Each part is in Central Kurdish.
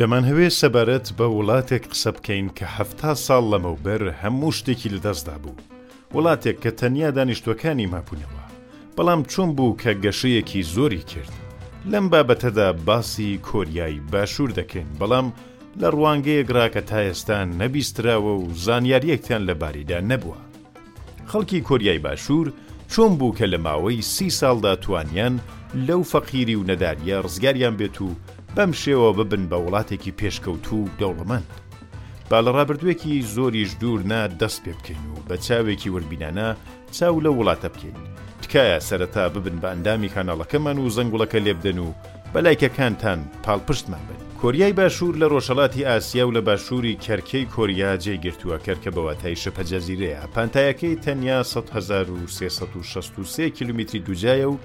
دەمانهەوێ سەبارەت بە وڵاتێک قسە بکەین کە هەفتا ساڵ لەمەوبەر هەموو شتێکی لەدەستدا بوو وڵاتێک کە تەنیا دانیشتوەکانی مابوونەوە بەڵام چۆن بوو کە گەشەیەکی زۆری کرد لەم بابەتەدا باسی کۆریایی باشوور دەکەین بەڵام لە ڕوانگەیەک ڕاکە تا ئێستا نەبیستراوە و زانیاریەکتان لەباریدا نەبووە خەڵکی کۆریای باشوور چۆن بوو کە لە ماوەی سی ساڵدا توانیان لەو فەقیری و نەداریە ڕزگاریان بێت و بەم شێوە ببن بە وڵاتێکی پێشکەوتوو و دەوڵەمەند؟ با لە ڕابردووێکی زۆریش دوور نا دەست پێ بکەین و بە چاوێکی وردبینانە چاو لەو وڵاتە بکەین. تکایە سەرەتا ببن بە ئەندامی کاناڵەکەمان و زەنگوڵەکە لێبدەن و بە لایکەکانتان پاڵپشتمان بن. کۆریای باشوور لە ڕۆژهەڵاتی ئاسیا و لە باشووری کەرکێی کۆریا جێی گرتووە، کەرکە بە واتای شبهە جەزیرەیە، پانتایەکەی تەنیا سەد هەزار و سێ سەد و شەست و سێ کیلومیتری دووجایە و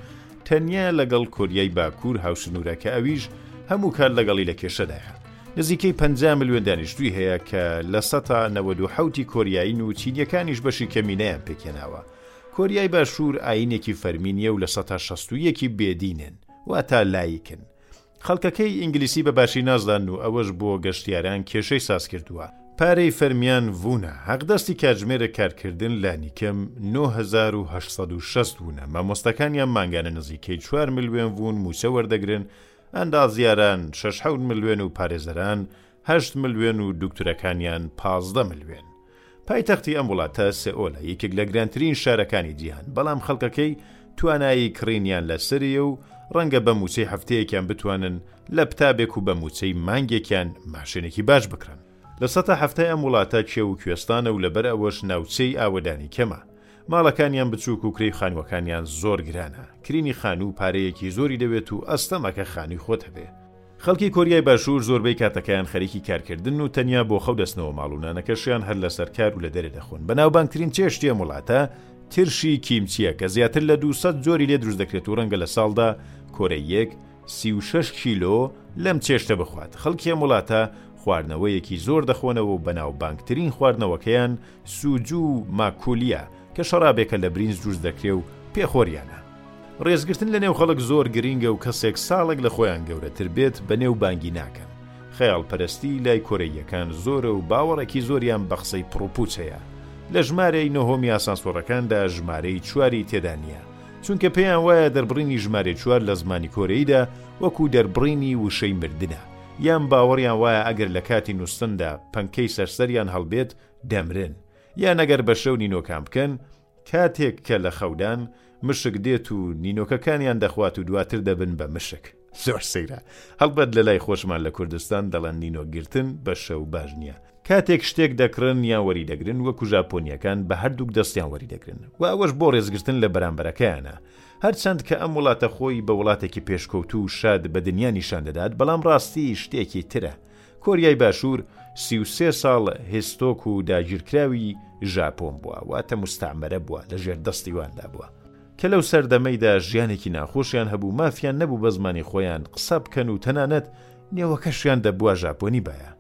تەنیا لەگەڵ کۆریای باکوور هاوسنوورە کە ئەویش هەموو کات لەگەڵی لە کێشەدایە. نزیکەی پەنجا ملیۆن دانیشتووی هەیە کە لە سەتا نەوەد و حەوتی کۆریایین و چینییەکانیش بەشی کەمینەیان پێکهێناوە. کۆریای باشوور ئایینێکی فەرمی نییە و لە سەتا شەست و یەک ی بێدینن. واتا لاییکن. خەڵکەکەی ئینگلیسی بە باشی نازان و ئەوەش بۆ گەشتیاران کێشەی ساز کردووە. پارەی فەرمیان وونە. هەقدەستی کاتژمێرە کارکردن لانیکەم نۆ هەزار و هەشت سەد و شەست وونە. مامۆستاکانیان مانگانە نزیکەی چوار ملوێن وون مووچە وەردەگرن، ئەندازیاران شەش حەوت ملوێن و پارێزەران هەشت ملوێن و دوکتورەکانیان پازدە ملوێن. پایتەختی ئەم وڵاتە سئۆلە، یەکێک لە گرانترین شارەکانی جیهان، بەڵام خەڵکەکەی توانایی کڕینیان لەسەریە و ڕەنگە بە مووچەی هەفتەیەکیان بتوانن لە پتابێک و بە مووچەی مانگێکیان ماشێنێکی باش بکڕن. لە سەتا هەفتای ئەم وڵاتە کێو و کوێستانە و لەبەر ئەوەش ناوچەی ئاوەدانی کەمە. ماڵەکانیان بچووک و کرێی خانووەکانیان زۆر گرانە، کرینی خانوو پارەیەکی زۆری دەوێت و ئەستەمە کە خانووی خۆت هەبێ. خەڵکی کۆریای باشوور زۆربەی کاتەکەیان خەریکی کارکردنن و تەنیا بۆ خەو دەچنەوە ماڵ و نانەکەشیان هەر لەسەر کار و لە دەرێ دەخۆن. بەناوبانگترین چێشتی ئەم وڵاتە ترشی کیمچییە کە زیاتر لە دوو سەد جۆری لێ دروست دەکرێت و ڕەنگە لە ساڵدا کۆریاییەک سی و شەش کیلۆ لەم چێشتە بخوات. خەڵکی ئەم وڵاتە خواردنەوەیەکی زۆر دەخۆنەوە و بەناوبانگترین خواردنەوەکەیان سوجو و ماکولیا، کە شەرابێکە لە برینج دروست دەکرێ و پێخۆریانە. ڕێزگرتن لە نێو خەڵک زۆر گرینگە و کەسێک ساڵێک لە خۆیان گەورەتر بێت بە نێو بانگی ناکەن. خەیاڵپەرەستی لای کۆرەییەکان زۆرە و باوەڕێکی زۆریان بە قسەی پڕوپوچ هەیە. لە ژمارەی نۆهۆمی ئاسانسۆڕەکاندا ژمارەی چواری تێدا نییە. چونکە پێیان وایە دەربڕینی ژمارەی چوار لە زمانی کۆرەییدا وەکوو دەربڕینی وشەی مردنە. یان باوەڕیان وایە ئەگەر لە کاتی نووستندا پەنکەی سەر سەریان هەڵبێت، دەمرن، یان ئەگەر بە شەو نینۆکان بکەن، کاتێک کە لە خەودان، مشک دێت و نینۆکەکانیان دەخوات و دواتر دەبن بە مشک. زۆر سەیرە، هەڵبەت لە لای خۆشمان لە کوردستان دەڵێن نینۆک گرتن بە شەو باش نییە، کاتێک شتێک دەکڕن یان وەری دەگرن وەکو ژاپۆنییەکان بە هەردووک دەستیان وەری دەگرن و ئەوەش بۆ ڕێزگرتن لە بەرامبەرەکەیانە، هەرچەند کە ئەم وڵاتە خۆی بە وڵاتێکی پێشکەوتوو و شاد بە دنیا نیشان دەدات بەڵام ڕاستی شتێکی ترە. کۆریای باشوور سی و سێ ساڵ هیستۆک و داگیرکراوی ژاپۆن بووە، واتە موستەعمەرە بووە، لە ژێر دەستی واندا بووە، کە لەو سەردەمەیدا ژیانێکی ناخۆشیان هەبوو، مافیان نەبوو بە زمانی خۆیان قسە بکەن و تەنانەت نێوەکەشیان دەبووە ژاپۆنی بایە.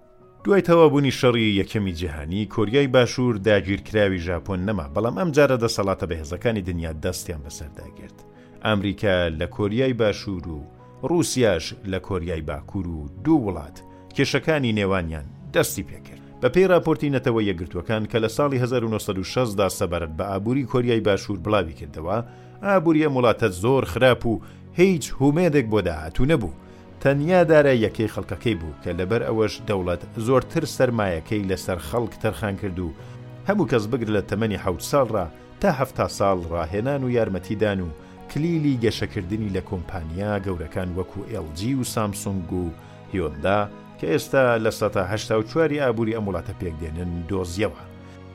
دوای تەواوبوونی شەڕی یەکەمی جیهانی، کۆریای باشوور داگیرکراوی ژاپۆن نەما، بەڵام ئەمجارە دەسەڵاتە بەهێزەکانی دنیا دەستیان بەسەردا گرت. ئامریکا لە کۆریای باشوور و ڕووسیاش لە کۆریای باکوور و دوو وڵات کێشەکانی نێوانیان دەستی پێ کرد. بە پێی ڕاپۆرتی نەتەوە یەکگرتووەکان کە لە ساڵی هەزار و نۆ سەد و شەست دا سەبارەت بە ئابووری کۆریای باشوور بڵاوی کردەوە، ئابووری ئەم وڵاتە زۆر خراپ و هیچ هومێدێک بۆ داهاتوو نەبوو، تەنیا داراییەکەی خەڵکەکەی بوو کە لەبەر ئەوەش دەوڵەت زۆرتر سەرمایەکەی لە سەر خەڵک تەرخان کرد و هەموو کەس بگرە لە تەمەنی حەوت ساڵ ڕا، تا هەفتا ساڵ ڕاهێنان و یارمەتیدان و کلیلی گەشەکردنی لە کۆمپانیا گەورەکان وەکو ئێڵ جی و سامسونگ و هیۆندا کە ئێستا لە سەتا هەشتا و چوار ی ئابووری ئەم وڵاتە پێکدێنن دۆزیەوە.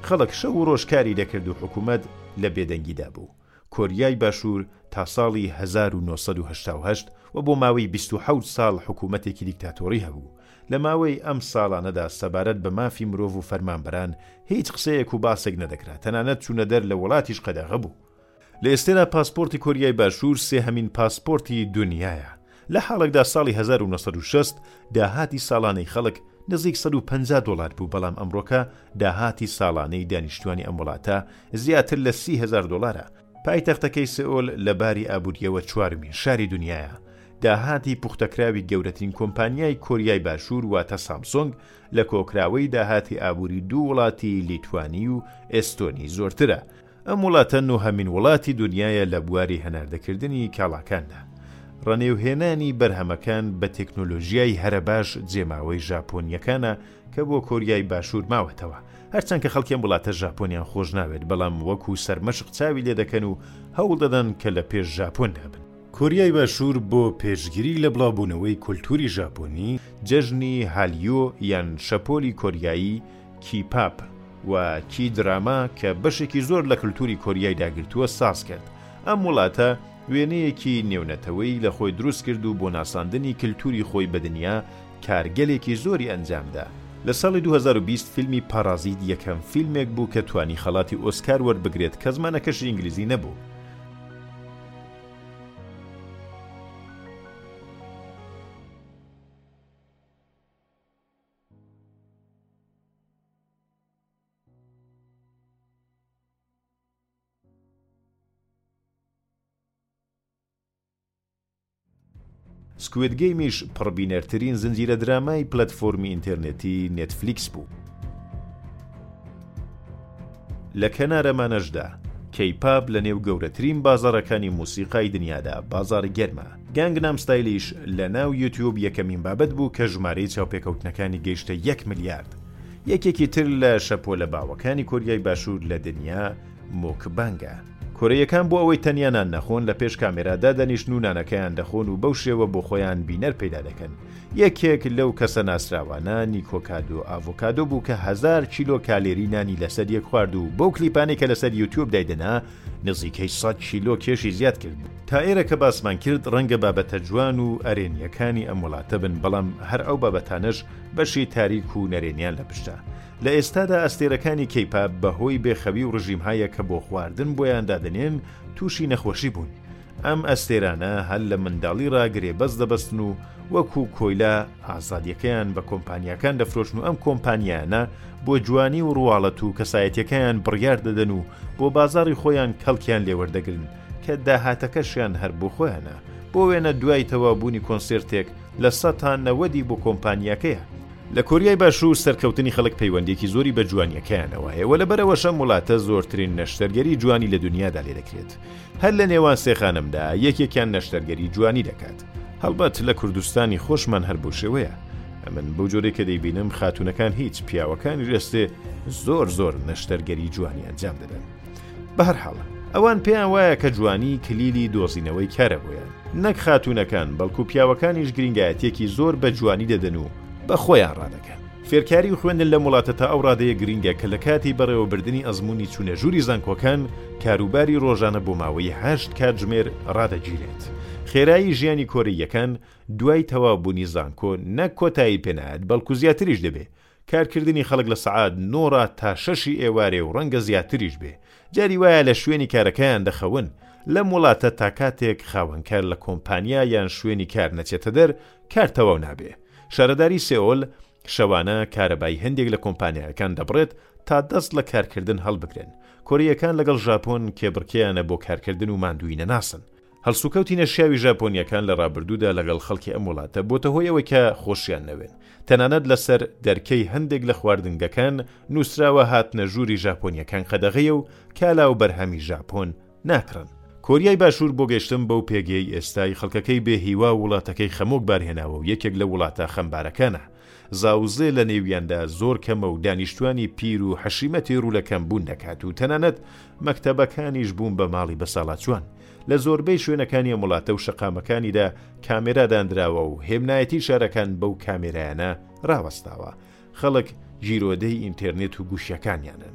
خەڵک شەو و ڕۆژ کاری دەکرد و حکوومەت لە بێدەنگیدا بوو. کۆریای باشوور تا ساڵی هەزار و نۆ سەد و هەشتا و هەشت و بۆ ماوەی بیست و حەوت ساڵ حکوومەتێکی دیکتاتۆڕی هەبوو، لە ماوەی ئەم ساڵانەدا سەبارەت بە مافی مرۆڤ و فەرمانبەران هیچ قسەیەک و باسێک نەدەکرا، تەنانەت چوونە دەر لە وڵاتیش قەدەغە بوو. لە ئێستێدا پاسپۆرتی کۆریای باشوور سێهەمین پاسپۆرتی دونیایە، لە حاڵێکدا ساڵی هەزار و نۆ سەد و شەست داهاتی ساڵانەی خەڵک نزیک سەد و پەنجا دۆڵار بوو، بەڵام ئەمڕۆکە داهاتی ساڵانەی دانیشتووانی ئەم وڵاتە زیاتر لە سی هەزار دۆڵارە، پایتەختەکەی سئۆل لە باری ئابوورییەوە چوارمین شاری دنیایە، داهاتی پوختەکراوی گەورەترین کۆمپانیای کۆریای باشوور واتە سامسۆنگ لە کۆکراوەی داهاتی ئابووری دوو وڵاتی لیتوانی و ئێستۆنی زۆرترە، ئەم وڵاتە نۆهەمین وڵاتی دنیایە لە بواری هەناردەکردنی کاڵاکاندا، ڕەنێوهێنانی بەرهەمەکان بە تێکنۆلۆژیای هەرە باش جێماوەی ژاپۆنییەکانە کە بۆ کۆریای باشوور ماوەتەوە. هەرچەند کە خەڵکی ئەم وڵاتە ژاپۆنیان خۆش ناوێت، بەڵام وەکو سەرمەشق چاوی لێ دەکەن و هەوڵ دەدەن کە لە پێش ژاپۆندا بن. کۆریای باشوور بۆ پێشگیری لە بڵاوبوونەوەی کولتووری ژاپۆنی، جەژنی هالیۆ یان شەپۆلی کۆریایی، کی پاپ، و کی دراما کە بەشێکی زۆر لە کلتووری کۆریای داگرتووە ساز کرد. ئەم وڵاتە وێنەیەکی نێونەتەوەی لە خۆی دروست کرد و بۆ ناساندنی کلتووری خۆی بە دنیا، کارگەلێکی زۆری ئەنجامدا. لە ساڵی دوو هەزار و بیست فیلمی پارازیت یەکەم فیلمێک بوو کە توانی خەڵاتی ئۆسکار وەربگرێت کە زمانەکەشی ئینگلیزی نەبوو. سکوید گەیمیش پڕ بینەرترین زنجیرە درامای پلەتفۆرمی ئینتێرنێتی نێتفلیکس بوو. لە کەنارەمانەشدا، کەیپاپ لە نێو گەورەترین بازاڕەکانی موسیقای دنیادا بازاڕی گەرمە، گانگنام ستایلیش لە ناو یوتیوب یەکەمین بابەت بوو کە ژمارەی چاوپێکەوتنەکانی گەیشتە یەک ملیارد. یەکێکی تر لە شەپۆلە باوەکانی کۆریای باشوور لە دنیا موکبانگە. کۆرەییەکان بۆ ئەوەی تەنیا نان نەخۆن لە پێش کامێرا دادەنیشن و نانەکەیان دەخۆن و بەو شێوە بۆ خۆیان بینەر پەیدا دەکەن. یەکێک لەو کەسە ناسراوانە نیکۆ کادۆ ئاڤۆکادۆ بوو کە هەزار کیلۆ کالێری نانی لەسەر یەک خوارد و بەو کلیپانەی کە لەسەر یوتیوب دایدەنا نزیکەی سەد کیلۆ کێشی زیاد کردبوو. تا ئێرە کە باسمان کرد ڕەنگە بابەتە جوان و ئەرێنییەکانی ئەم وڵاتە بن، بەڵام هەر ئەو بابەتانەش بەشی تاریک و نەرێنیان لە پشتە. لە ئێستادا ئەستێرەکانی کەیپاپ بە هۆی بێخەوی و ڕژیمهایە کە بۆ خواردن بۆیان دادەنێن تووشی نەخۆشی بوون ئەم ئەستێرانە هەر لە منداڵی ڕا گرێ بەس دەبەستن و وەکو کۆیلە ئازادیەکەیان بە کۆمپانیاکان دەفرۆشن و ئەم کۆمپانیانە بۆ جوانی و ڕواڵەت و کەسایەتەکەیان بڕیار دەدەن و بۆ بازاری خۆیان کەڵکیان لێوەردەگرن کە داهاتەکەشیان هەر بۆ خۆیانە بۆ وێنە دوای تەوابوونی کۆنسرتێک لە سەتان نەوەدی بۆ کۆمپانیاکەیە لە کۆریای باشوور سەرکەوتنی خەڵک پەیوەندیەکی زۆری بە جوانیەکەیانەوە هەیە وە لەبەرئەوەش ئەم وڵاتە زۆرترین نەشتەرگەری جوانی لە دونیادا لێ دەکرێت هەر لە نێوان سێ خانمدا یەکێکیان نەشتەرگەری جوانی دەکات هەڵبەت لە کوردستانی خۆشمان هەر بەو شێوەیە ئەمن بەو جۆرەی کە دەیبینم خاتونەکان هیچ پیاوەکانیش ئێستێ زۆر زۆر نەشتەرگەری جوانی ئەنجام دەدەن. بەهەرحاڵ، ئەوان پێیان وایە کە جوانی کلیلی دۆزینەوەی کارە بۆیان. نەک خاتوونەکان، بەڵکو پیاوەکانیش گرینگایەتییەکی زۆر بە جوانی دەدەن و بە خۆیان ڕادەکەن. فێرکاری و خوێندن لەم وڵاتە تا ئەو ڕادەیە گرینگە کە لە کاتی بەڕێوەبردنی ئەزموونی چوونە ژووری زانکۆکان، کاروباری ڕۆژانە بۆ ماوەی هەشت کاتژمێر ڕادەگیرێت. خێرایی ژیانی کۆرەییەکان دوای تەواوبوونی زانکۆ نەک کۆتایی پێنایەت، بەڵکو زیاتریش دەبێت، کارکردنی خەڵک لە سەعات نۆ ڕا تا شەشی ئێوارێ و ڕەنگە زیاتریش بێ، جاری وایە لە شوێنی کارەکەیان دەخەون، لەم وڵاتە تا کاتێک خاوەنکار لە کۆمپانیا یان شوێنی کار نەچێتە دەر کار تەواو نابێ. شارەداری سێئۆل شەوانە کارەبای هەندێک لە کۆمپانیایەکان دەبڕێت تا دەست لە کارکردن هەڵبگرن. کۆرییەکان لەگەڵ ژاپۆن کێبڕکێیانە بۆ کارکردن و ماندووی نەناسن. هەڵسوکەوتی نەشیاوی ژاپۆنییەکان لە ڕابردوودا لەگەڵ خەڵکی ئەم وڵاتە بۆتە هۆی ئەوەی کە خۆشیان نەوێن، تەنانەت لەسەر دەرکەی هەندێک لە خواردنگەکان نووسراوە هاتنە ژووری ژاپۆنییەکان قەدەغەیە و کالا و بەرهەمی ژاپۆن ناکڕن. کۆریای باشوور بۆ گەیشتن بەو پێگەیەی ئێستای، خەڵکەکەی بێ هیوا و وڵاتەکەی خەمۆک بارهێناوە و یەکێک لە وڵاتە خەمبارەکانە، زاوزێ لە نێویاندا زۆر کەمە و دانیشتووانی پیر و حەشیمەتی ڕوو لە کەمبوون دەکات و تەنانەت مەکتەبەکانیش بوون بە ماڵی بەساڵاچووان. لە زۆربەی شوێنەکانی ئەم وڵاتە و شەقامەکانیدا کامێرا داندراوە و هێمنایەتی شارەکان بەو کامێرایانە ڕاوەستاوە. خەڵک گیرۆدەی ئینتێرنێت و گوشییەکانیانن.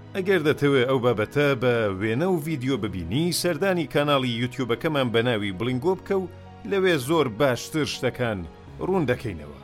ئەگەر دەتەوێ ئەو بابەتە بە وێنە و ڤیدیۆ ببینی سەردانی کاناڵی یوتیوبەکەمان بە ناوی بڵینگۆ بکە و لەوێ زۆر باشتر شتەکان ڕوون دەکەینەوە.